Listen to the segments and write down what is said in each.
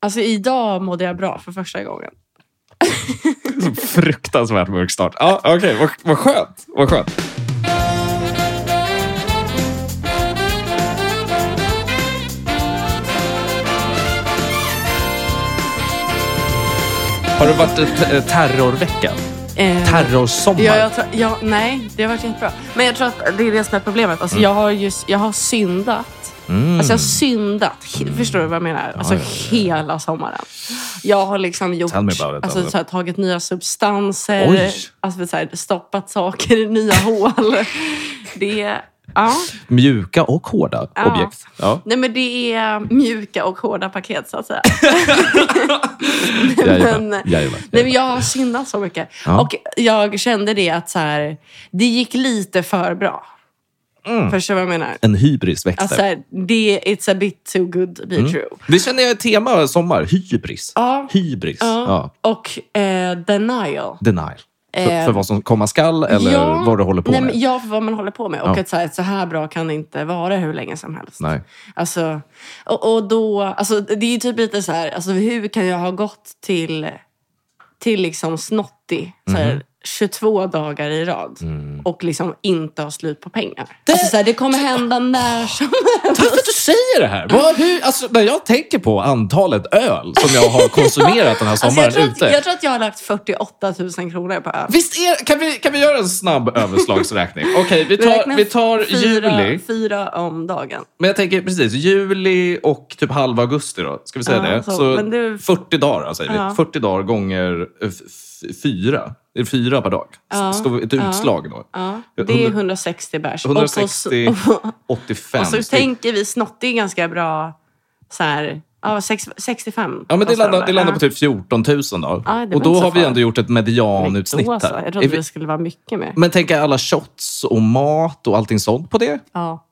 Alltså idag mådde jag bra för första gången. Fruktansvärt mörk start. Ja, Okej, vad, vad skönt. Vad skönt. Har det varit eh, terrorvecka? Eh, Terrorsommar? Ja, jag tror, ja, nej, det har varit jättebra. Men jag tror att det är det som är problemet. Alltså, jag, har just, jag har syndat. Mm. Alltså jag har syndat. Förstår du vad jag menar? Alltså ja, hela sommaren. Jag har liksom gjort, it, alltså, så här, tagit nya substanser. Oj. Alltså, så här, stoppat saker i nya hål. Det, ja. Mjuka och hårda Ja. objekt. Ja. Nej, men det är mjuka och hårda paket så att säga. Men-. Nej, men jag har syndat så mycket. Ja. Och jag kände det att så här, det gick lite för bra. Förstår du vad jag menar? En hybris växte. Alltså, det, it's a bit too good to be true. Det känner jag är tema sommar. Hybris. Ja. Hybris. Ja. Och eh, denial. Denial. För, Eh, för vad som komma skall eller Ja. vad du håller på Nej, med? Ja, för vad man håller på med. Och Ja. att så här, så här bra kan det inte vara hur länge som helst. Nej. Alltså, och, och då, alltså, det är ju typ lite så här, alltså, hur kan jag ha gått till, till liksom Mhm. här, 22 dagar i rad Mm. och liksom inte ha slut på pengar? Det, alltså, så här, det kommer hända när som helst. Tack för att du säger det här. Vad, hur, alltså, när jag tänker på antalet öl som jag har konsumerat den här Alltså, sommaren jag, tror att, ute. jag tror att jag har lagt 48 000 kronor på öl. Visst är, kan, vi, kan vi göra en snabb överslagsräkning? Okej, vi, tar, räknar vi tar fyra, juli. Fyra om dagen. Men jag tänker precis, juli och typ halva augusti då. Ska vi säga Ja, det? så- Så, men det- 40 dagar säger Ja. vi. 40 dagar gånger eh, fyra. Det är fyra per dag. Ja, vi ett ja. utslag då? Ja, det är 100 160 bärs. 160, Och, så, 85. och så tänker vi snott, det är ganska bra så här, ja, sex, 65. Ja, men det landar, de det landar på Ja. typ 14 000 då. Ja, och då har vi ändå gjort ett medianutsnitt här. Jag Är trodde vi- det skulle vara mycket mer. Men tänker alla shots och mat och allting sånt på det? Ja.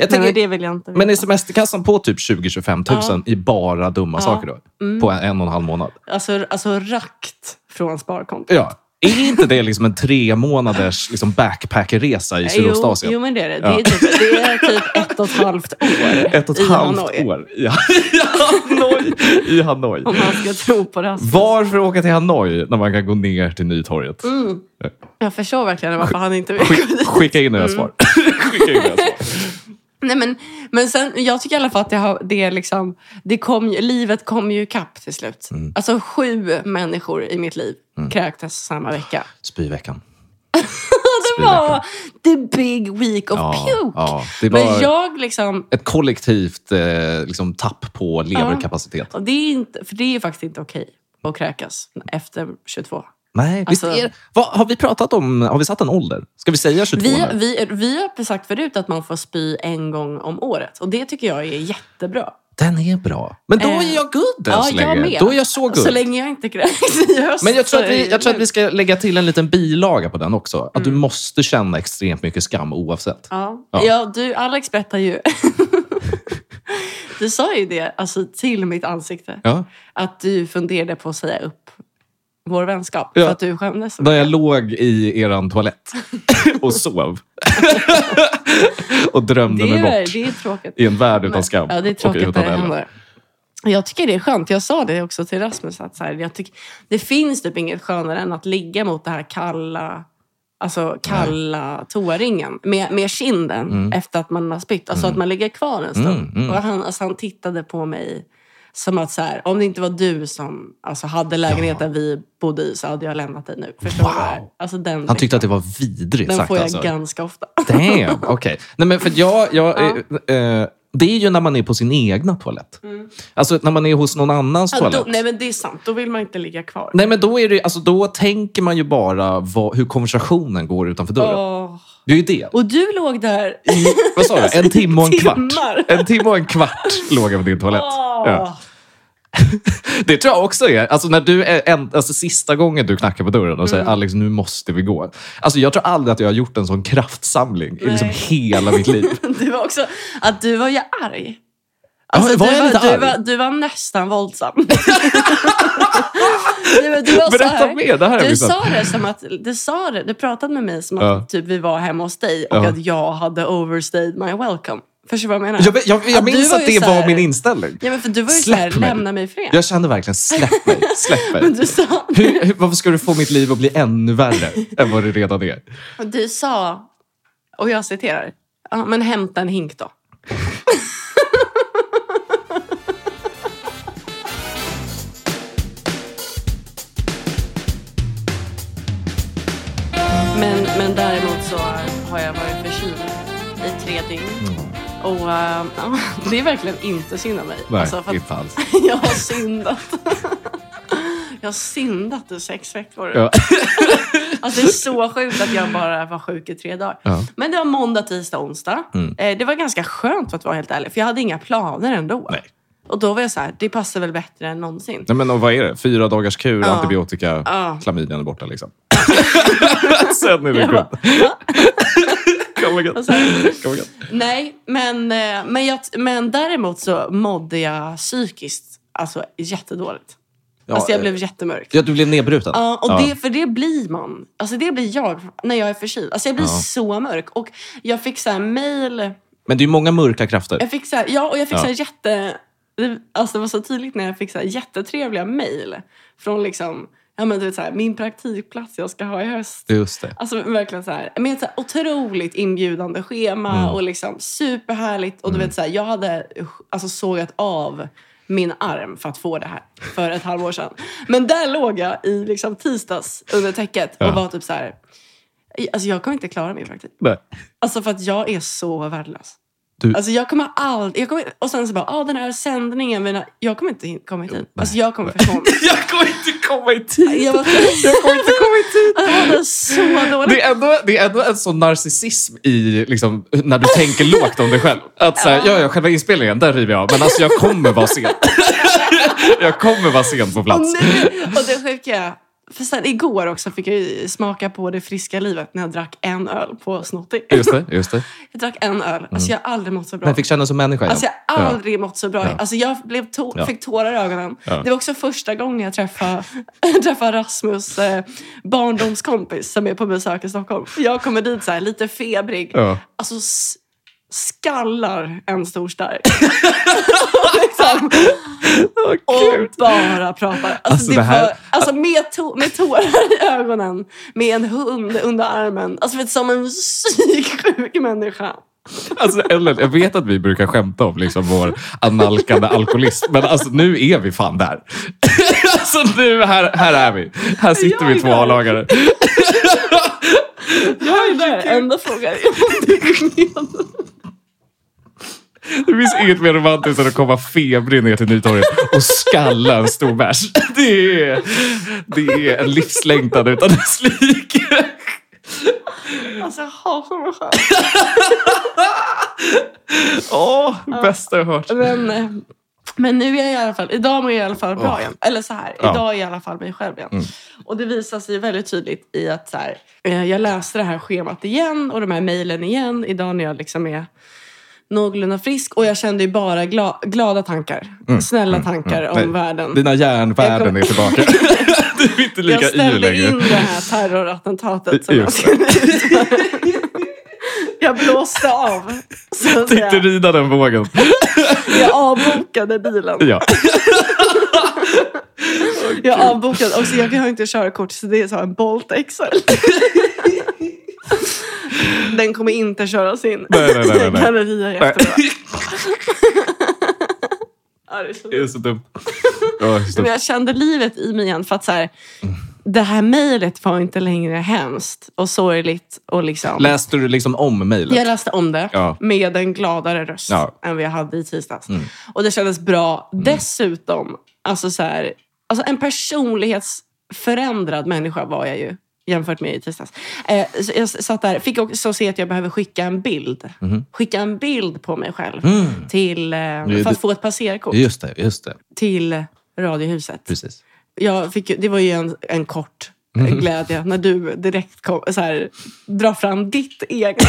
Jag tänker, men det vill jag inte men är veta. semesterkassan på typ 20-25 000 i bara dumma saker då? Mm. På en, en och en halv månad? Alltså, alltså rakt från sparkontot. Ja. Är inte det liksom en tre månaders liksom backpackerresa i Jo, Sydostasien? jo, men det är det. Ja. Det, är typ, det är typ ett och ett halvt år Ett och ett halvt Hanoi. år i, i Hanoi. I Hanoi. Om man ska tro på det. Varför åka till Hanoi när man kan gå ner till Nytorget? Mm. Jag förstår verkligen varför han inte vill Skick, skicka in era Mm. svar. skicka in era svar. Nej, men, men sen, jag tycker i alla fall att det, har, det är liksom, det kom, livet kom ju ikapp till slut. Mm. Alltså sju människor i mitt liv kräktes samma vecka. Spyveckan. Det var the big week of Ja, puke. ja, det var- Men jag liksom... Ett kollektivt eh, liksom, tapp på leverkapacitet. Och det är inte, för det är faktiskt inte okej att kräkas efter 22. Nej, visst Alltså- är, vad, har vi pratat om, har vi satt en ålder? Ska vi säga 22 Vi, vi, vi har sagt förut att man får spy en gång om året. Och det tycker jag är jättebra. Den är bra. Men då Eh, är jag good än så länge. Då är jag så good. Så länge jag inte kräks i höst. Men jag tror, att vi, jag tror att vi ska lägga till en liten bilaga på den också. Att Mm. du måste känna extremt mycket skam oavsett. Ja, Ja. ja. du, Alex berättar ju... du sa ju det alltså, till mitt ansikte. Ja. Att du funderade på att säga upp vår vänskap. Ja. För att du skämdes När jag låg i eran toalett och sov. och drömde det, mig är, bort det är tråkigt. i en värld utan skam. Ja, det är och tråkigt utan när det händer. Jag tycker det är skönt. Jag sa det också till Rasmus. Att så här, jag tycker, det finns typ inget skönare än att ligga mot det här kalla, alltså kalla toaringen med, med kinden efter att man har spytt. Alltså att man ligger kvar en stund. Mm, mm. Och han, alltså, han tittade på mig som att så här, om det inte var du som alltså, hade lägenheten vi bodde i så hade jag lämnat dig nu. Förstår du? Wow. Alltså, den, Han tyckte att det var vidrigt den sagt får jag alltså. ganska ofta. Damn, okej. Nej, men för jag, jag, eh, eh, det är ju när man är på sin egna toalett. Alltså när man är hos någon annans Mm. Ja, toalett. då, nej men det är sant, då vill man inte ligga kvar. Nej, men då, är det, alltså, då tänker man ju bara vad, hur konversationen går utanför dörren. Åh. Det är ju det. Och du låg där I, vad sa du? En timme och en kvart. En timme och en kvart låg jag på din toalett. Åh. Ja. Det tror jag också är. Alltså när du är en, alltså sista gången du knackar på dörren och säger Mm. Alex, nu måste vi gå. Alltså jag tror aldrig att jag har gjort en sån kraftsamling i liksom Nej. hela mitt liv. Du var också, att du var ju arg. Alltså, var du, var, du, var, du var nästan våldsam. du, du var Berätta här- mer, det här Du sa det som att, du sa det, du pratade med mig som att Ja. typ, vi var hemma hos dig och Ja. att jag hade overstayed my welcome. Förstår du vad jag menar? Jag, jag, jag minns var att det så här- var min inställning. Ja, men för du var ju Släpp såhär, mig. lämna mig fred. Jag kände verkligen, släpp mig, släpp mig. Men du sa, Hur, hur, varför ska du få mitt liv att bli ännu värre än vad det redan är? du sa, och jag citerar, ja, men hämta en hink då. Men, men däremot så har jag varit förkyld i tre dygn. Och ja, det är verkligen inte synd om mig. Nej, Alltså, inte alls. jag har syndat. Jag har syndat i sex veckor. Ja. Alltså det är så sjukt att jag bara var sjuk i tre dagar. Ja. Mm. Men det var måndag, tisdag, onsdag. Eh, Det var ganska skönt för att vara helt ärlig. För jag hade inga planer ändå. Nej. Och då var jag så här, det passar väl bättre än någonsin. Nej, men och vad är det? Fyra dagars kur, Ja. antibiotika, Ja. klamydian är borta liksom. Sen är det Ja. Kom igen. Och så igen. Nej, men, eh, men, jag, men däremot så mådde jag psykiskt alltså, jättedåligt. Ja, alltså jag eh, blev jättemörk. Ja, du blev nedbruten. Ja, och Ja. Det, för det blir man. Alltså det blir jag när jag är förkyld. Alltså jag blir Ja. så mörk. Och jag fick så här mail. Men det är ju många mörka krafter. Jag fick så här, ja, och jag fick så jätte... Alltså det var så tydligt när jag fick så jättetrevliga mejl från liksom, ja men du vet så här, min praktikplats jag ska ha i höst. Just det. Alltså verkligen så här, med ett så här otroligt inbjudande schema Mm. och liksom superhärligt. Och du vet så här, jag hade alltså sågat av min arm för att få det här för ett halvår sedan. Men där låg jag i liksom tisdags under täcket och Ja. var typ så här, alltså jag kommer inte klara min praktik. Nej. Alltså för att jag är så värdelös. Du- Alltså jag kommer aldrig... Jag kommer, och sen så bara, ah, den här sändningen. Men jag kommer inte komma i tid. Alltså jag kommer försvåra mig. Jag kommer inte komma i tid. Jag var, Jag kommer inte komma i tid. jag mådde så dåligt. Det är, ändå, det är ändå en sån narcissism i, liksom, när du tänker lågt om dig själv. Att så här, ja, ja, själva inspelningen, där river jag av. Men alltså jag kommer vara sen. jag kommer vara sen på Och, plats. nu, och det sjuka är, för sen igår också fick jag ju smaka på det friska livet när jag drack en öl på Snotty. Just det, just det. Jag drack en öl. Alltså jag har aldrig mått så bra. Men fick känna som människa igen. Alltså jag har aldrig mått så bra. Ja. Alltså jag blev to- Ja. fick tårar i ögonen. Ja. Det var också första gången jag träffade, träffade Rasmus eh, barndomskompis som är på besök i Stockholm. Jag kommer dit så här, lite febrig. Ja. Alltså skallar en stor stark. liksom, och bara pratar. Alltså, Alltså, det det här- var, alltså med, to- med tårar i ögonen, med en hund under armen. Alltså vet, som en psyksjuk människa. Alltså, Ellen, jag vet att vi brukar skämta om liksom, vår analkande alkoholism, men alltså, nu är vi fan där. alltså, nu, här, här är vi. Här sitter vi två. A-lagare. Jag är där. Enda frågan är om du är. Det finns inget mer romantiskt än att komma febrig ner till Nytorget och skalla en stor bärs. Det är, det är en livslängtan utan dess like. Alltså jag hatar mig själv. Åh, bästa jag hört. Men, eh, men nu är jag i alla fall, idag mår jag i alla fall bra Åh. igen. Eller så här, Ja. Mm. idag är jag i alla fall mig själv igen. Och det visar sig väldigt tydligt i att så här, eh, jag läste det här schemat igen och de här mejlen igen. Idag när jag liksom är någorlunda frisk. Och jag kände ju bara gla, glada tankar. Snälla tankar om Mm. Nej, världen. Dina hjärnvärden Jag kom- är tillbaka. Du är inte lika jag yr ställde längre. in det här terrorattentatet som jag Just utföra. Jag blåste av. Så att Tänkte rida den vågen. Jag avbokade bilen. Ja. Jag avbokade. Och så jag har inte körkort så det är så en Bolt XL. Den kommer inte köras in. Nej, nej, nej, nej. Ja, det är så Det är så dumt. Ja, det Men jag kände livet i mig igen. För att så här, det här mejlet var inte längre hemskt och sorgligt. Och liksom, Läste du liksom om mejlet? jag läste om det Ja. med en gladare röst Ja. än vad jag hade i tisdags. Mm. Och det kändes bra. Dessutom, alltså, så här, alltså en personlighetsförändrad människa var jag ju jämfört med i tisdags. Eh, så jag satt där, fick också se att jag behöver skicka en bild. Skicka en bild på mig själv Mhm. Mm. till, eh, för att få ett passerkort Just det, just det. till Radiohuset. Precis. Jag fick, det var ju en, en kort Mm. glädje när du direkt kom, så här, drar fram ditt egna.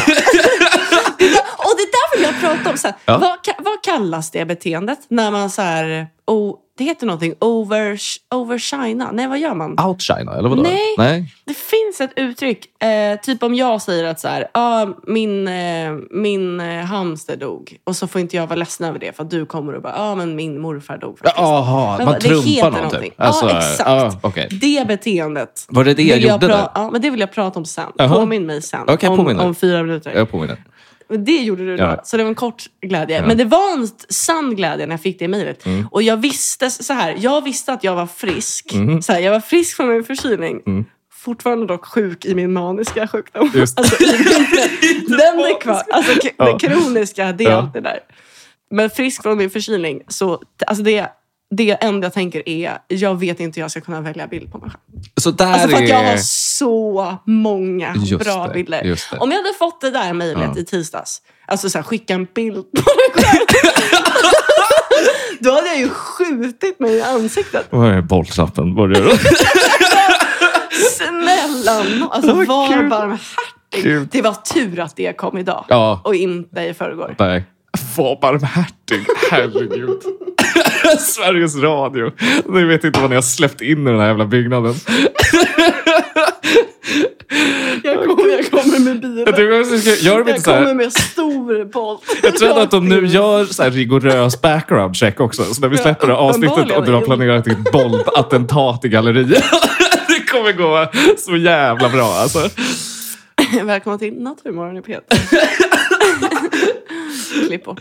och det där vill jag prata om. Så här, Ja. vad, vad kallas det beteendet? När man så här, oh, det heter någonting, over, overshina. Nej, vad gör man? Outshina, eller vadå? Nej. Nej. Det finns ett uttryck, eh, typ om jag säger att så här, ah, min, eh, min eh, hamster dog och så får inte jag vara ledsen över det för att du kommer och bara, ja ah, men min morfar dog faktiskt. Jaha, man det trumpar någon någonting. typ? Alltså, ja, exakt. ja, okej. Det beteendet. Var det det jag gjorde pra- där? Ja, men det vill jag prata om sen. Jaha. Påminn mig sen. Okej, om, påminner. om fyra minuter. Jag påminner. Det gjorde du då. Ja. Så det var en kort glädje. Ja. Men det var en sann glädje när jag fick det mejlet. Mm. Och jag visste så här, jag visste att jag var frisk. Mhm. Så här, jag var frisk från min förkylning. Mm. Fortfarande dock sjuk i min maniska sjukdom. Just det. Alltså, den är kvar. Alltså, Ja. Det kroniska, det är Ja. alltid där. Men frisk från min förkylning. Så, alltså det, det enda jag tänker är, jag vet inte hur jag ska kunna välja bild på mig själv. Så där Alltså för att är... jag har så många Just bra det, bilder. Om jag hade fått det där mejlet Ja. i tisdags, alltså så här, skicka en bild på dig själv. Då hade jag ju skjutit mig i ansiktet. Vad är bollknappen? Vad gör du? Snälla alltså Vad var barmhärtig. Det var tur att det kom idag Ja. och inte i förrgår. Nej. Var barmhärtig. Herregud. Sveriges Radio. Ni vet inte vad ni har släppt in i den här jävla byggnaden. Jag kommer, jag kommer med bilen. Jag, tycker också, gör de Jag inte så här, kommer med stor boll. jag tror att de nu gör så här rigorös background check också. Så när vi släpper det här avsnittet och du har planerat ditt boldattentat i galleriet. Det kommer gå så jävla bra alltså. Välkommen till Naturmorgon i P1. Klipp bort.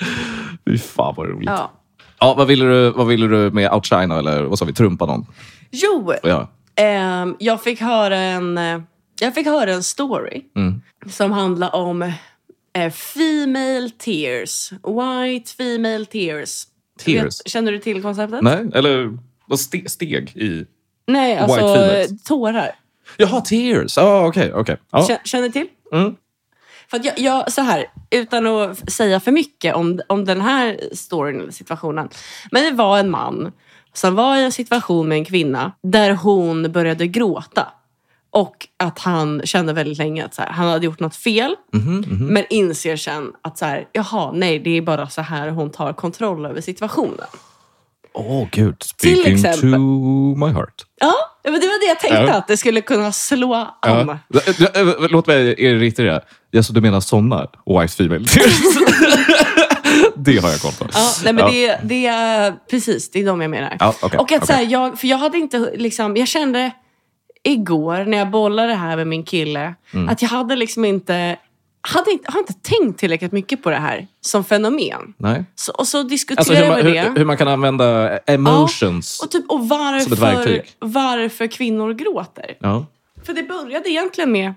Fy fan vad roligt. Ja. Ja. vad, ville du, vad ville du med Outshina eller vad sa vi? Trumpa någon? Jo, Ja. ehm, jag, fick höra en, eh, jag fick höra en story Mm. som handlar om eh, female tears. White female tears. Tears? Vet, känner du till konceptet? Nej, eller vad ste, steg i... Nej, alltså eh, tårar. Jaha, tears. Okej. okej. Ja. Kä- Känner till? Mm. För att jag, jag, så här, utan att säga för mycket om, om den här storyn situationen. Men det var en man som var i en situation med en kvinna där hon började gråta. Och att han kände väldigt länge att så här, han hade gjort något fel. Mhm, Men inser sen att så här, jaha, nej, det är bara så här hon tar kontroll över situationen. Åh, gud. Till Speaking exempel. to my heart. Ja, men det var det jag tänkte Ja. att det skulle kunna slå an. Ja. Låt mig irritera. Ja, så du menar såna white female det har jag koll på. Ja, nej, men Ja. Det, det är precis, det är de jag menar. Ja, okej, och att så här, jag, för jag hade inte liksom, jag kände igår när jag bollade det här med min kille, Mm. att jag hade liksom inte, hade inte, har inte tänkt tillräckligt mycket på det här som fenomen. Nej. Så, och så Alltså hur man, vi det. hur, hur man kan använda emotions. och, typ, och Som ett varför, verktyg. varför kvinnor gråter. Ja. För det började egentligen med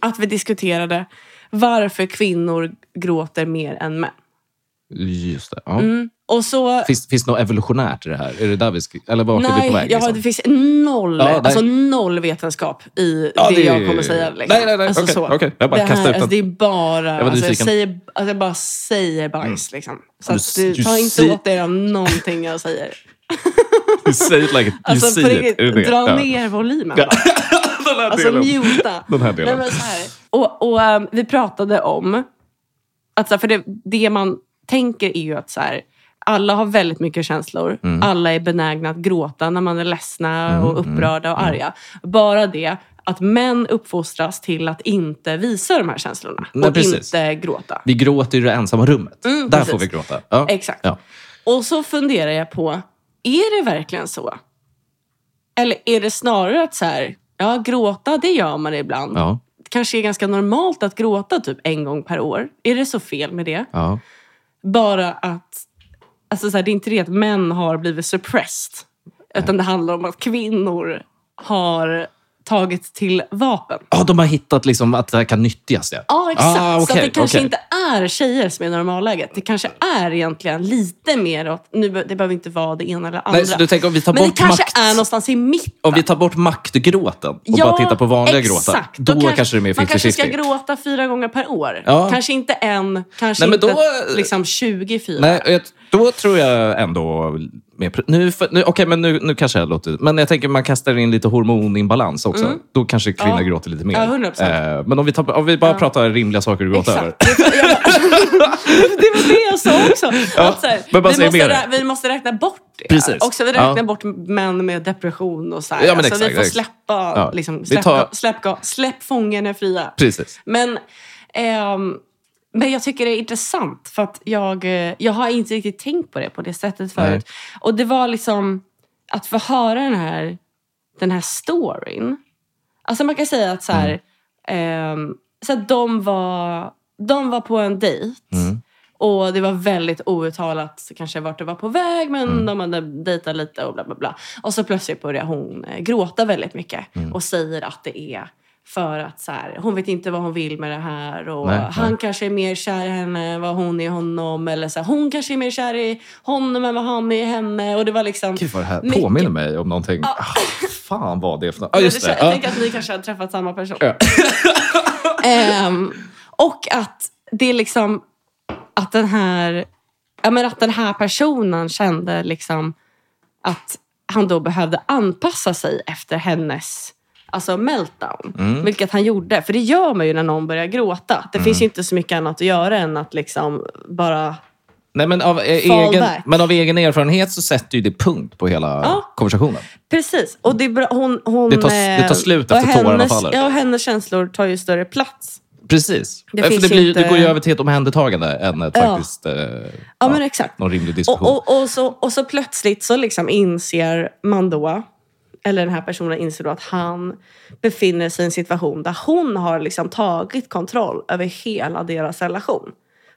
att vi diskuterade varför kvinnor gråter mer än män. Just det. Ja. Mm. Och så Finns, finns det något evolutionärt i det här? Är det där vi ska, eller vart är vi Nej, på väg? ja, liksom? det finns noll, Ja, nej. alltså noll vetenskap i Ja, det, det- jag kommer säga. Liksom. Nej, nej, nej, Alltså, okej, så. okej. Jag bara det, kastar ut alltså, det är bara... var Alltså, jag, säger, alltså, jag bara säger bajs. Liksom. Så Du- att du, ta inte åt dig av någonting jag säger. You say it like it, you Alltså see it. riktigt, dra Ja. ner volymen. Ja. Den här Alltså delen. Den här delen. Nej, här. Och, och ehm, vi pratade om, att, här, för det, det man tänker är ju att så här, alla har väldigt mycket känslor. Mm. Alla är benägna att gråta när man är ledsna och upprörda och arga. Bara det att män uppfostras till att inte visa de här känslorna. Nej, och precis. inte gråta. Vi gråter i det ensamma rummet. Mm, Där precis. får vi gråta. Ja. Exakt. Ja. Och så funderar jag på, är det verkligen så? Eller är det snarare att så här, ja gråta det gör man ibland. Ja. Det kanske är ganska normalt att gråta typ en gång per år. Är det så fel med det? Ja. Bara att, alltså så här, det är inte det att män har blivit suppressed. Utan det handlar om att kvinnor har tagit till vapen. Ja, de har hittat liksom att det här kan nyttjas. Ja, Ja, exakt. Ah, så okej, att det kanske okej. inte är tjejer som är normalläget. Det kanske är egentligen lite mer åt, nu, det behöver inte vara det ena eller andra. Nej, så du tänker om vi tar Men det bort kanske makt... är någonstans i mitten. Om vi tar bort maktgråten och bara tittar på vanliga exakt. gråtar. Då, kanske det är mer 50-50. Man kanske ska gråta fyra gånger per år. Ja. Kanske inte en, kanske Nej, men inte då- liksom 24. Nej, jag- då tror jag ändå pr- Nu, för- nu, Okej, men nu, nu kanske jag låter... Men jag tänker man kastar in lite hormoninbalans också. Då kanske kvinnor Mm. Ja. gråter lite mer. Ja, 100%. Eh, men om vi, tar, om vi bara pratar rimliga saker att gråta över. Exakt. Det, var det jag sa också. att så här, men bara vi, måste rä- vi måste räkna bort det. Precis. Också, vi räknar Ja. bort män med depression och så här. Ja, alltså, exakt, vi får släppa, Ja. liksom, Vi släpp, tar- släpp, släpp, släpp fångarna fria. Precis. Men, ehm, men jag tycker det är intressant för att jag, eh, jag har inte riktigt tänkt på det på det sättet förut. Och det var liksom att få höra den här, den här storyn. Alltså man kan säga att så här, ehm, så att de, var, de var på en dejt. Och det var väldigt outtalat kanske vart det var på väg men de hade dejtat lite och bla bla bla. Och så plötsligt börjar hon eh, gråta väldigt mycket och säger att det är för att så här, hon vet inte vad hon vill med det här och Nej, han nej. kanske är mer kär i henne än vad hon är i honom. Eller så här, hon kanske är mer kär i honom än vad han är i henne. Och det var liksom... Gud vad det här mycket- påminner mig om någonting. Ah, fan vad det är för något. Ja, Ja, just det. Jag Ja. tänker att ni kanske har träffat samma person. Ja. Ehm, och att det är liksom att den här, ja, men att den här personen kände liksom att han då behövde anpassa sig efter hennes alltså meltdown. Mm. Vilket han gjorde. För det gör man ju när någon börjar gråta. Det Mm. finns ju inte så mycket annat att göra än att liksom bara... Nej, men, av, eh, egen, back. men av egen erfarenhet så sätter ju det punkt på hela Ja. konversationen. Precis. Och det, bra, hon, hon, Det tar- det tar eh, slut efter tårarna hennes, faller. Ja, hennes känslor tar ju större plats. Precis. Det För det, blir, inte- det går ju över till ett omhändertagande än ett Ja. faktiskt... Eh, Ja, men exakt. Någon rimlig diskussion. Och, och, och, så, och så plötsligt så liksom inser man då, eller den här personen inser då att han befinner sig i en situation där hon har liksom tagit kontroll över hela deras relation.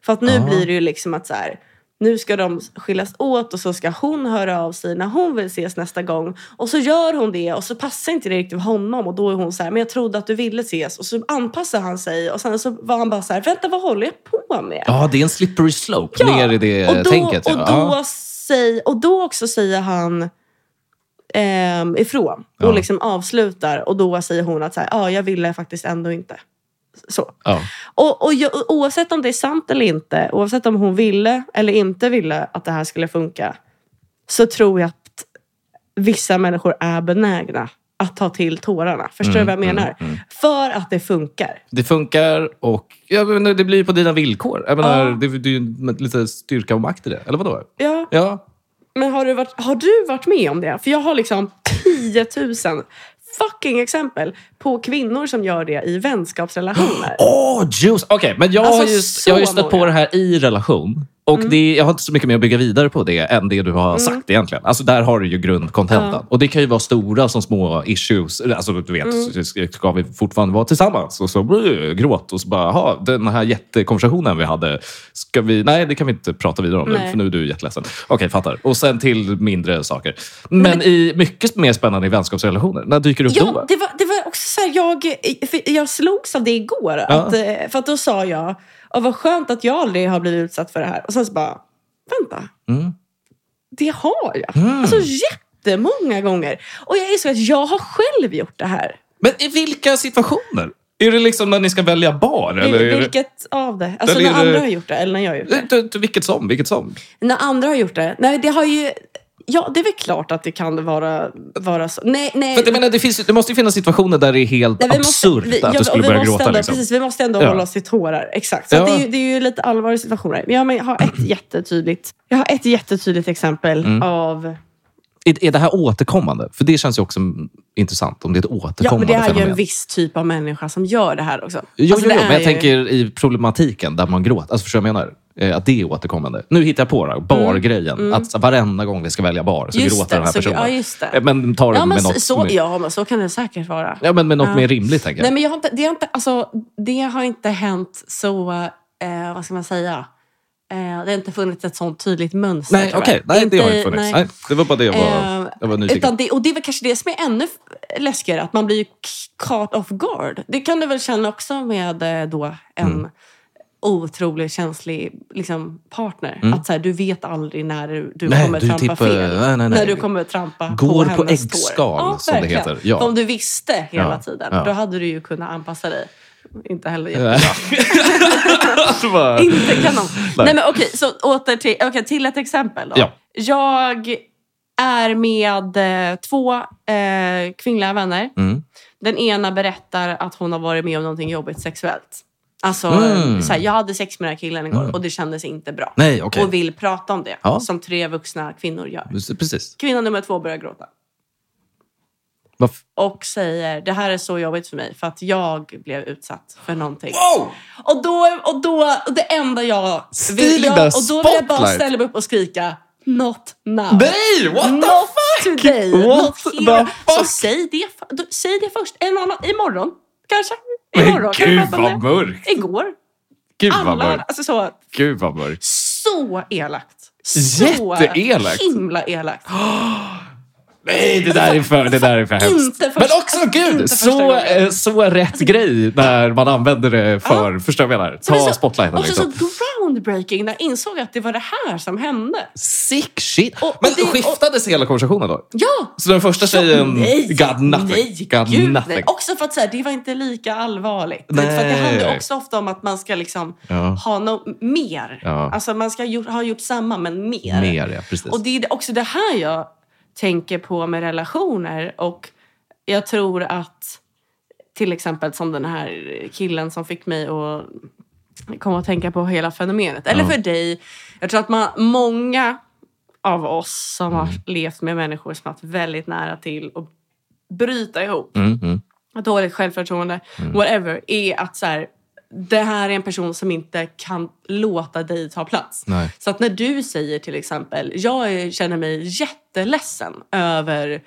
För att nu Ah. blir det ju liksom att så här, nu ska de skiljas åt och så ska hon höra av sig när hon vill ses nästa gång. Och så gör hon det och så passar inte det riktigt för honom och då är hon så här, men jag trodde att du ville ses. Och så anpassar han sig och sen så var han bara så här, vänta vad håller jag på med? Ja, det är en slippery slope ner i det och då, tänket. Ja. Och då, Ja. säg, och då också säger han ehm, ifrån Ja. och liksom avslutar och då säger hon att så här, ja, jag ville faktiskt ändå inte. Så. Ja. Och, och jag, oavsett om det är sant eller inte, oavsett om hon ville eller inte ville att det här skulle funka, så tror jag att vissa människor är benägna att ta till tårarna. Förstår Mm, du vad jag menar? För att det funkar. Det funkar och ja, men det blir på dina villkor. Jag menar, Ja. det, det är ju lite styrka och makt i det. Eller vadå? Ja, Ja. Men har du, varit, har du varit med om det? För jag har liksom 10 000 fucking exempel på kvinnor som gör det i vänskapsrelationer. Åh, juice! Okej, men jag, Alltså, har ju, jag har ju stött på många. det här i relation. Och det, jag har inte så mycket mer att bygga vidare på det än det du har sagt egentligen. Alltså där har du ju grundcontentan. Ja. Och det kan ju vara stora som små issues. Alltså du vet, ska vi fortfarande vara tillsammans? Och så gråt och så bara, jaha, den här jättekonversationen vi hade, ska vi, nej det kan vi inte prata vidare om nu, Nej. för nu är du jätteledsen. Okej, fattar. Och sen till mindre saker. Men, i mycket mer spännande i vänskapsrelationer, när dyker det upp Ja, då? det var, det var också så här, jag, jag slogs av det igår. Att, eh, för att då sa jag, och vad skönt att jag aldrig har blivit utsatt för det här. Och sen så bara, vänta. Mm. Det har jag. Alltså jättemånga gånger. Och jag är så att jag har själv gjort det här. Men i vilka situationer? Är det liksom när ni ska välja bar? Eller det, Vilket av det? Alltså Eller när är det- andra har gjort det eller när jag har gjort det? Det- det- vilket som? Vilket som? När andra har gjort det? Nej, det har ju... Ja, det är väl klart att det kan vara, vara så. Nej, nej. För att jag menar, det, finns, det måste ju finnas situationer där det är helt Nej, vi måste- absurt vi- att ja, du skulle börja måste gråta. Ändå, liksom. Precis, vi måste ändå Ja. hålla oss till tårar. Exakt. Så Ja. det, är ju, det är ju lite allvarliga situationer. Men jag har ett jättetydligt, jag har ett jättetydligt exempel Mm. av... Är, är det här återkommande? För det känns ju också intressant om det är ett Ja, men återkommande det är ju en viss typ av människa som gör det här också. Jo, Alltså, jo, jo, men jag ju- tänker i problematiken där man gråter. Alltså, förstår du vad jag menar? Eh, Att det är återkommande. Nu hittar jag på det. Bargrejen. Att så varenda gång vi ska välja bar så Mm, Just gråter det, den här personen. ja, just det. Eh, Men ta det Ja, men med så, något, så, med, ja, men så kan det säkert vara. ja, men med något Ja. mer rimligt, tänker jag. Nej, men jag har inte, det, har inte, alltså, det har inte hänt så... Eh, vad ska man säga? Eh, det har inte funnits ett sånt tydligt mönster. Nej, okej. jag. Nej, det har Inte- inte funnits. nej. Nej. det var bara det jag var, Eh, jag var nyfiken utan det, och det är väl kanske det som är ännu läskigare, att man blir ju caught off guard. Det kan du väl känna också med eh, då en Mm. Otroligt känslig liksom, partner. Att så här, du vet aldrig när du, du Nej, kommer du trampa eh, fel. nej, nej. När du kommer trampa Går på på äggskal, tår. som det verkligen. heter. Ja. Om du visste hela Ja, tiden, ja. då hade du ju kunnat anpassa dig. Inte heller jättebra. Det Inte kanon. Nej. Nej. men okej, så åter till, okej, till ett exempel då. Ja. Jag är med eh, två eh, kvinnliga vänner. Mm. Den ena berättar att hon har varit med om någonting jobbigt sexuellt. Alltså, Mm. så här, jag hade sex med den här killen igår och det kändes inte bra. Nej, okej. Och vill prata om det, Ja. som tre vuxna kvinnor gör. Precis. Kvinna nummer två börjar gråta. Varf- och säger det här är så jobbigt för mig för att jag blev utsatt för någonting. Wow! Och då, och då och det enda jag in jag, the och då vill jag bara ställa mig upp och skrika Not now. Nej, what the Not fuck? today. What the here. Så fuck? säg det, säg det först. En annan, imorgon kanske. Men Imorgon. jag gud vad mörkt. Igår. Gud vad Alla, mörkt. alltså så, Gud vad mörkt. så elakt. Så Jätteelakt. himla elakt. Nej, det där är för, det där är för hemskt. Först- Men också, inte gud, så. Alltså- eh, så rätt grej när man använder det för, förstår jag menar? Så det är Ta spotlighten Också liksom. så groundbreaking när jag insåg att det var det här som hände. Sick shit. Och- och Men det- och- skiftades hela konversationen då? Ja! Så den första tjejen nej, got nothing? Nej, got gud, nothing. nej. Också för att så här, det var inte lika allvarligt. För att det Nej. handlar också ofta om att man ska liksom Ja. ha något mer. Ja. Alltså man ska ha gjort, ha gjort samma men mer. Mer, ja. Precis. Och det är också det här jag tänker på med relationer. Och jag tror att till exempel som den här killen som fick mig att komma att tänka på hela fenomenet. Eller Ja. för dig. Jag tror att man, många av oss som har Mm. levt med människor som har varit väldigt nära till att bryta ihop, Mm, mm. dåligt självförtroende, whatever, är att så här, det här är en person som inte kan låta dig ta plats. Nej. Så att när du säger till exempel, jag känner mig jätteledsen över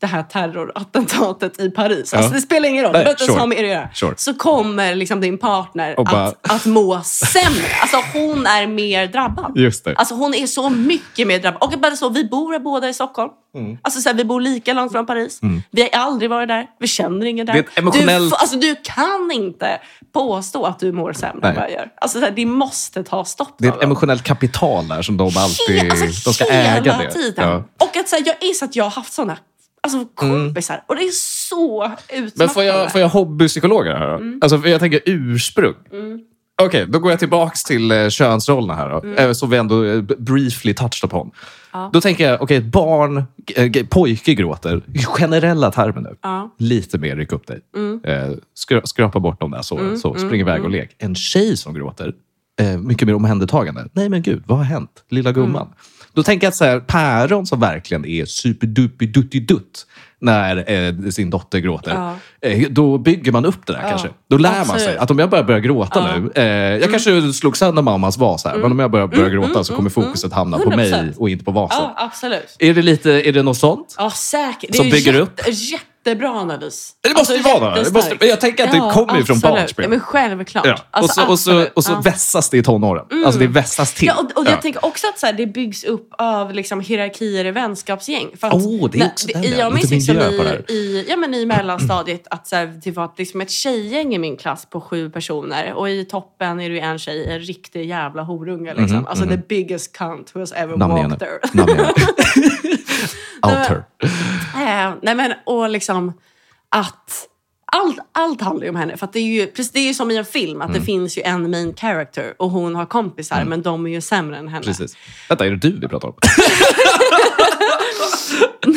det här terrorattentatet i Paris. Alltså Ja. det spelar ingen roll, det behöver inte ens ha med er att göra. Sure. Så kommer liksom din partner bara- att, att må sämre. Alltså hon är mer drabbad. Just det. Alltså hon är så mycket mer drabbad. Och bara så, vi bor båda i Stockholm. Mm. Alltså så här, vi bor lika långt från Paris. Vi har aldrig varit där. Vi känner ingen där. Emotionellt- du, alltså, du kan inte påstå att du mår sämre Nej. än vad jag gör. Alltså, så här, det måste ta stopp. Det är ett emotionellt kapital där som de alltid... He- alltså, de ska äga det. tiden. Ja. Och att så här, jag är så att jag har haft såna alltså, kompisar. Och det är så utmattande. Mm. Men får jag, får jag hobbypsykologer här då? Mm. Alltså, jag tänker ursprung. Okej, då går jag tillbaks till eh, könsrollerna här då. Eh, som vi ändå eh, briefly touched upon. Mm. Ja. Då tänker jag, okej, ett barn, eh, pojke gråter. Generella termer nu. Ja. Mm. Lite mer ryck upp dig. Eh, skra, skrapa bort dem där så, så spring iväg och lek. En tjej som gråter, eh, mycket mer omhändertagande. Nej men gud, vad har hänt? Lilla gumman. Mm. Då tänker jag att så här, päron som verkligen är superdupidutti-dutt när eh, sin dotter gråter. Ja. Eh, då bygger man upp det där Ja, kanske. Då lär man absolut. sig att om jag börjar börja gråta Ja. Mm. nu. Eh, jag kanske slog sönder mammas vas här, men om jag börjar börja gråta så kommer fokuset hamna på mig 100%. och inte på vasen. Ja, absolut. Är det lite, är det något sånt? Ja, säkert. Som bygger jätte, upp? Jättebra analys. Det måste ju vara det. Måste, jag tänker att det kommer ju från barnsben. Ja, men självklart. Ja. Alltså, och så, och så, och så Ja. vässas det i tonåren. Alltså det vässas till. Ja, och, och jag Ja. tänker också att så här, det byggs upp av liksom, hierarkier i vänskapsgäng. För att, Oh, det är när- också den, i- ja. Jag minns liksom i, i, ja, men i mellanstadiet att så här, det var liksom ett tjejgäng i min klass på sju personer. Och i toppen är det en tjej, en riktig jävla horunge. Liksom. alltså the biggest cunt who has ever Namn walked there. Namn igen. Alter. Eh, nej men, och liksom att allt, allt handlar ju om henne. För att det, är ju, precis, det är ju som i en film, Mm. att det finns ju en main character och hon har kompisar, men de är ju sämre än henne. Precis. Vänta, är det du vi pratar om?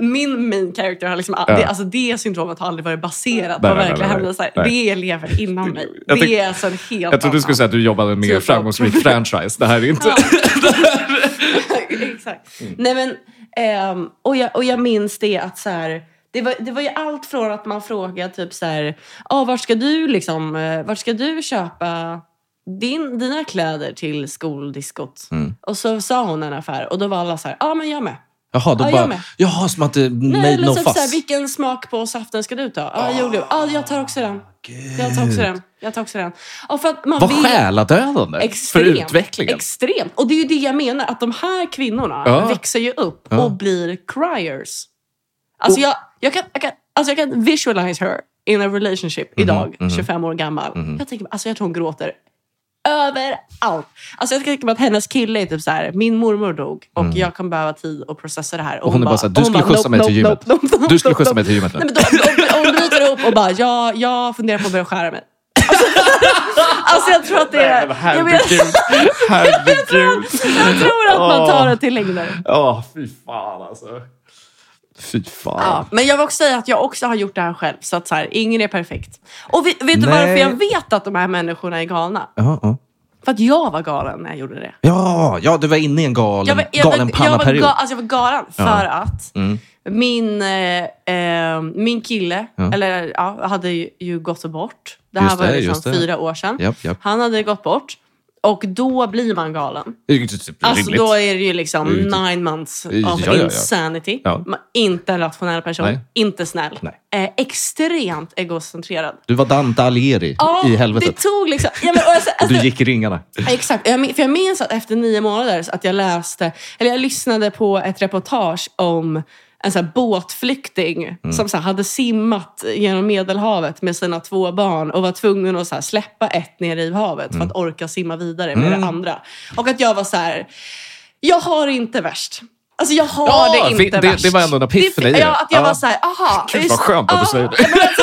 min, min main character har liksom, Ja. det, alltså det syndromet har aldrig varit baserat Nej, på nej, verkliga nej, nej. händelser. Nej. Det lever inom mig. Jag det är alltså en helt Jag trodde du skulle säga att du jobbade med en mer Typ av- framgångsrik franchise. Det här är inte... Exakt. Nej, men, ehm, och, jag, och jag minns det att så här, det var, det var ju allt från att man frågade typ så här, ah, vart ska du liksom, eh, vart ska du köpa din, dina kläder till skoldiskot? Mm. Och så sa hon en affär och då var alla så här, ja ah, men jag med. Jaha, då Ja, jag bara... Jaha, som att det Nej, made eller no typ fuss. vilken smak på saften ska du ta? Ja, ah, jo du. Ah, jag tar också den. Jag tar också den. Jag tar också den. Och för att man Vad vill- själadödande för Extremt, utvecklingen. Extremt. Och det är ju det jag menar, att de här kvinnorna Ja. växer ju upp Ja. och blir criers. Alltså, jag, jag, kan, jag, kan, alltså jag kan visualize her in a relationship Mhm, idag, 25 år gammal. Jag, tänker, alltså jag tror hon gråter överallt. Alltså jag tänker mig att hennes kille är typ så här, min mormor dog och jag kan behöva tid att processa det här. Mm. Och hon är bara så här, du hon skulle bara, skjutsa mig till gymmet. Du skulle skjutsa mig till gymmet. Nej, men då, då, hon bryter ihop och bara, ja, jag funderar på att börja skära mig. Alltså, alltså jag tror att det är... Jag, vet, Herregud. Herregud. jag tror att man tar det till längder. Ja, fy fan alltså. Fy fan. Ja, men jag vill också säga att jag också har gjort det här själv. Så att så här, ingen är perfekt. Och vet, vet du varför jag vet att de här människorna är galna? Ja, ja. För att jag var galen när jag gjorde det. Ja, ja, du var inne i en galen, Jag var, jag, galen var, jag, var, ga, alltså jag var galen för Ja. att Mm. min, eh, eh, min kille, Ja. eller ja, hade ju, ju gått bort. Det här Just var det, liksom fyra år sedan. Japp, japp. Han hade gått bort. Och då blir man galen. Typ Alltså då är det ju liksom typ- nine months Ja, of ja, ja. insanity. Ja. Man, inte en rationell person, Nej. inte snäll. Eh, extremt egocentrerad. Du var Dante Alighieri Ja, i helvetet. det tog liksom... Ja, men, alltså, Och du alltså, gick i ringarna. Exakt. Jag, för jag minns att efter nio månader att jag läste, eller jag lyssnade på ett reportage om en så båtflykting Mm. som så hade simmat genom Medelhavet med sina två barn och var tvungen att så släppa ett ner i havet Mm. för att orka simma vidare med det andra. Och att jag var så här, jag har inte värst. Alltså jag har Ja, det inte det- det- värst. det var ändå en epiphany i Det- det. Ja, att jag Ja. var så här, aha. Gud, vad skönt att du säger det. men alltså,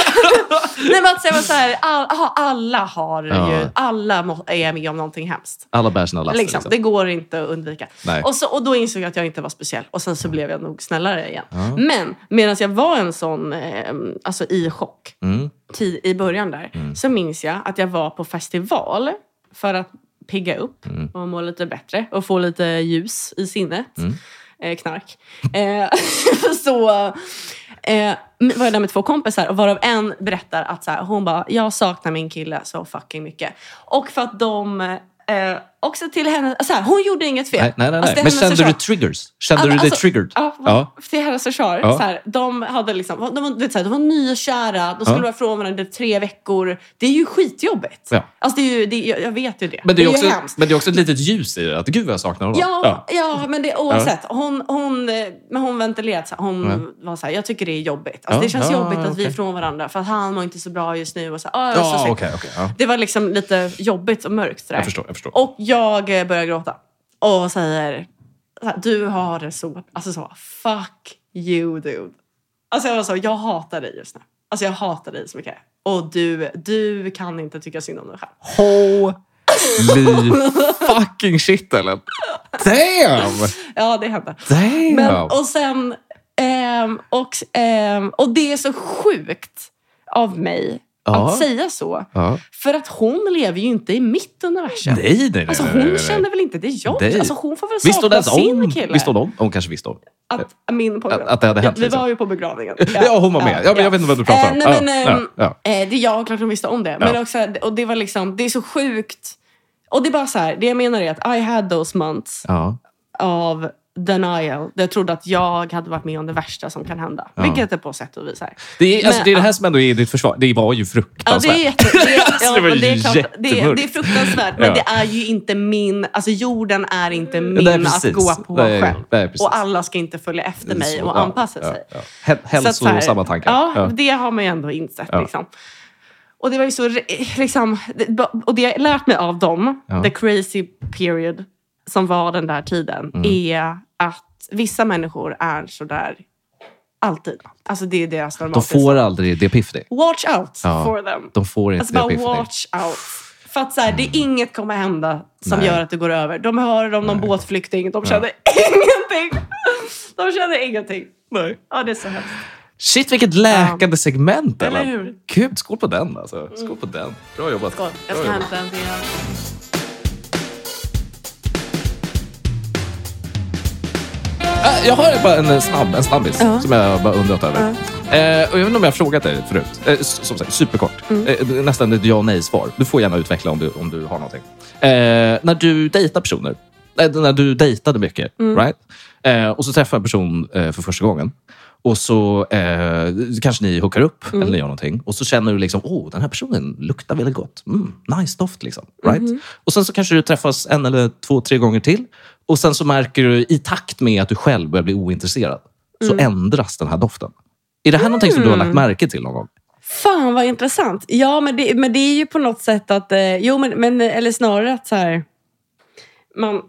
Nej men att jag var så här, all, aha, alla har Ja. ju, alla må, är med om någonting hemskt. Alla bär sina laster. Liksom, Liksom. Det går inte att undvika. Nej. Och, så, och då insåg jag att jag inte var speciell. Och sen så blev jag nog snällare igen. Men medan jag var en sån, eh, alltså i chock, Mm. tid, i början där, så minns jag att jag var på festival för att pigga upp Mm. och må lite bättre och få lite ljus i sinnet. Mm. Eh, knark. Eh, så eh, var jag där med två kompisar och varav en berättar att så här, hon bara, jag saknar min kille så fucking mycket. Och för att de eh, också till henne, så här, hon gjorde inget fel. Nej, nej, nej. Alltså, Men kände du triggers? Kände Alltså, du dig alltså, triggered? Ja, Ja. till hennes försvar. Ja. Så här, de, hade liksom, de, var- så här, de var nykära, de skulle Ja. vara från varandra i tre veckor. Det är ju skitjobbigt. Ja. Alltså, det är ju, det, jag, vet ju det. Men det är, ju också, hemskt. men det är också ett litet ljus i det. Att gud vad jag saknar honom. Ja, ja. men det, oavsett. Hon, hon, men hon ventilerade. Så här, hon var så här, jag tycker det är jobbigt. Alltså, det känns jobbigt att vi är okej. från varandra. För att han mår inte så bra just nu. Och så, ah, är så Ja, synd." okej, okej. ja. Det var liksom lite jobbigt och mörkt. Jag förstår, jag förstår. Och jag eh, börjar gråta. Och säger, du har det så... Alltså så, fuck you dude. Alltså jag var så, jag hatar dig just nu. Alltså jag hatar dig så mycket. Och du, du kan inte tycka synd om dig själv. Holy fucking shit, Ellen. Damn! Ja, det hände. Damn! Men, och sen... ehm, och, ehm, och det är så sjukt av mig Ja. att säga så. Ja. För att hon lever ju inte i mitt universum. Nej, nej, nej. Alltså hon nej, nej. känner väl inte det jag Nej. Alltså hon får väl sakna sin om? kille. Visste hon om? Hon kanske visste om. Att, min på Att- att det hade hänt, Ja, vi liksom. var ju på begravningen. Ja, hon var med. Ja, men jag vet inte vad du pratar om. Eh, nej, Ja, men, ja, ja. eh, det är jag, klart hon visste om det. Men Ja. också, och det var liksom, det är så sjukt. Och det är bara så här, det jag menar är att I had those months Ja. av denial. Där jag trodde att jag hade varit med om det värsta som kan hända. Vilket det på sätt och vis är. Det är, alltså, Men- det är det här som ändå är ditt försvar. Det var ju Ja, fruktansvärt. det är, jätte, det är, ja, det var men det är, klart, det, är, jättemörkt. det är fruktansvärt, men Ja. det är ju inte min... Alltså jorden är inte min Nej, att gå på Nej, själv. nej, och alla ska inte följa efter mig Så, och ja, anpassa ja, sig. ja. Häl- Så att så här, Hälsosamma tankar. Ja, Ja. det har man ju ändå insett. Ja. Liksom. Och det var ju så, liksom, och det jag lärt mig av dem, Ja. the crazy period som var den där tiden, Mm. är att vissa människor är sådär alltid. Alltså det är deras De normala får aldrig det epiphany. Watch out Ja. for them. De får inte Alltså det bara epiphany. watch out. För att så här, det är inget kommer hända som Nej. gör att det går över. De hör om någon Nej. båtflykting, de känner ingenting. De känner ingenting. Nej. Ja, det är så hemskt. Shit, vilket läkande segment. Eller hur? Gud, skål på den alltså. Skål på den. Bra jobbat. Skål. Jag ska hämta en till. Jag har bara en eh, snabb, en snabbis Ja. som jag bara undrat över. Eh, och jag vet inte om jag har frågat dig förut. Eh, som sagt, superkort. Mm. Eh, nästan ett ja och nej-svar. Du får gärna utveckla om du, om du har någonting. Eh, när du dejtar personer, eh, när du dejtade mycket, Mm. right? Och så träffar en person för första gången. Och så eh, kanske ni hookar upp Mm. eller gör någonting. Och så känner du liksom, åh, den här personen luktar väldigt gott. Mm, nice doft liksom. Right? Mm-hmm. Och sen så kanske du träffas en eller två, tre gånger till. Och sen så märker du i takt med att du själv börjar bli ointresserad, så Mm. ändras den här doften. Är det här någonting som du har lagt märke till någon gång? Fan vad intressant. Ja, men det, men det är ju på något sätt att... Eh, jo, men, men eller snarare att så här... Man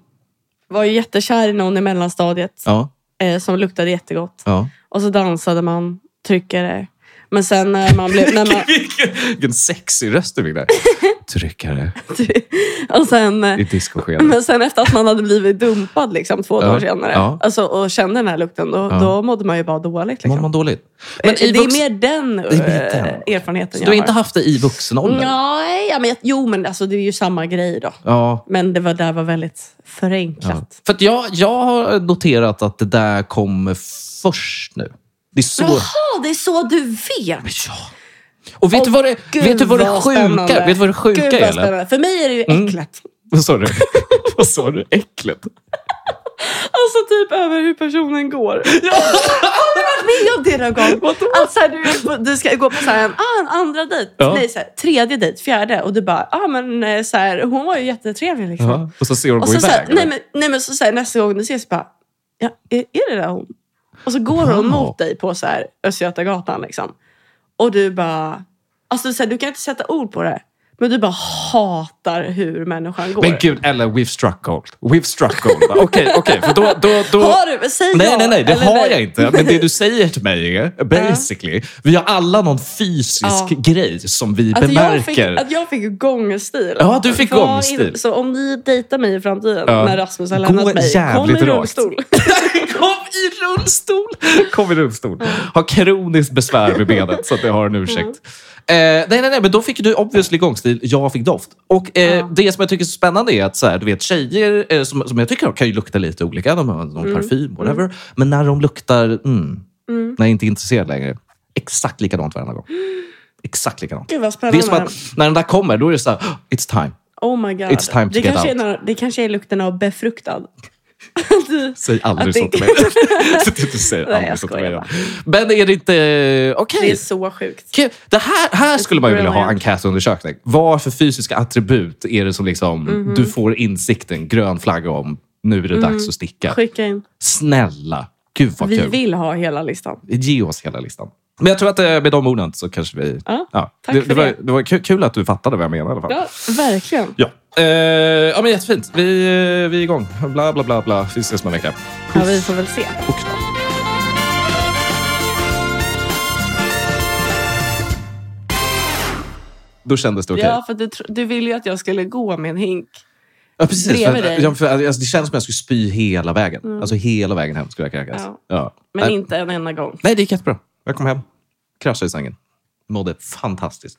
var ju jättekär i någon i mellanstadiet Ja. eh, som luktade jättegott. ja. Och så dansade man tryckare. Men sen när man blev... När man, Vilken, vilken sexig röst du fick där. Tryckare och sen, i discoskedet. men sen efter att man hade blivit dumpad liksom, två dagar senare ja. alltså, och kände den här lukten, då, Ja. då mådde man ju bara dåligt. Liksom. man dåligt? Men i det vux- är mer den, är mer den. eh, erfarenheten Så jag du har inte har. haft det i vuxen ålder? Nej, ja, men, jo, men alltså, det är ju samma grej då. Ja. Men det var där var väldigt förenklat. För jag, jag har noterat att det där kommer först nu. Det är så... Jaha, det är så du vet! Ja. Och vet du vad det, Gud, vet du vad det vad sjuka spännande. Vet du vad det sjuka Gud, är? spännande. För mig är det ju Mm. äcklet. Vad sa du? vad sa du? Äcklet? Alltså typ över hur personen går. Har du varit med om det någon gång? Att så här, du, du ska gå på så här, en, ah, en andra dejt, Ja. nej, så här, tredje dejt, fjärde och du bara, ah, men, eh, så här, hon var ju jättetrevlig. Liksom. Ja. Och så ser hon Och gå så, iväg? nej, men, nej men så, så nästa gång du ses bara, ja, är, är det där hon? Och så går hon mot dig på så här, Östgötagatan liksom. Och du bara, alltså så här, du kan inte sätta ord på det. Men du bara hatar hur människan går. Men gud, eller we've struck gold. We've struck gold. Okej, okej. För då, då, då... Har du? Säg Nej, ja, nej, nej. Det eller har nej. jag inte. Men det du säger till mig basically, vi har alla någon fysisk Ja. grej som vi Att jag, fick, bemärker. att jag fick gångstil. Ja, du fick gångstil. Så om ni dejtar mig i framtiden Ja. när Rasmus har lämnat mig, kom i rullstol. Kom i rullstol! Kom i rullstol. Har kroniskt besvär med benet, så att jag har en ursäkt. Eh, nej, nej, nej, men då fick du obviously gångstil, jag fick doft. Och eh, Ja. det som jag tycker är så spännande är att så här, du vet, tjejer eh, som, som jag tycker kan ju lukta lite olika, de har någon parfym, whatever. Men när de luktar, mm, när jag inte är intresserad längre, exakt likadant varenda gång. Exakt likadant. Gud vad Det spännande. är som att när den där kommer, då är det så här, "Oh, it's time. Oh my god. It's time to det, get kanske out. Är det kanske är lukten av befruktad. Du- Säg aldrig så till mig. Så att du inte säger Nej, jag aldrig så till skojar mig. bara. Men är det inte... Okej. Det är så sjukt. Det här, här skulle man ju vilja ha enkätundersökning. Vad för fysiska attribut är det som liksom, Mhm. du får insikten, grön flagga om, nu är det dags att sticka. Skicka in. Snälla, gud vad Vi kul. vill ha hela listan. Ge oss hela listan. Men jag tror att eh, med de orden så kanske vi... Ja, tack det, för det, var, det. det var kul, att du fattade vad jag menade i alla fall. Ja, verkligen. Ja. Eh, ja, men jättefint. Vi, eh, vi är igång. Bla, bla, bla, bla. Vi ses om en vecka. Ja, vi får väl se. Och. Då kändes det okej. Ja, för du, du ville ju att jag skulle gå med en hink. Ja, precis. För, dig. ja, för, alltså, det känns som att jag skulle spy hela vägen. Alltså hela vägen hem skulle jag kräkas. Ja. Ja. Men Nej. inte en enda gång. Nej, det gick jättebra. Jag kom hem, kraschade i sängen. Mådde fantastiskt.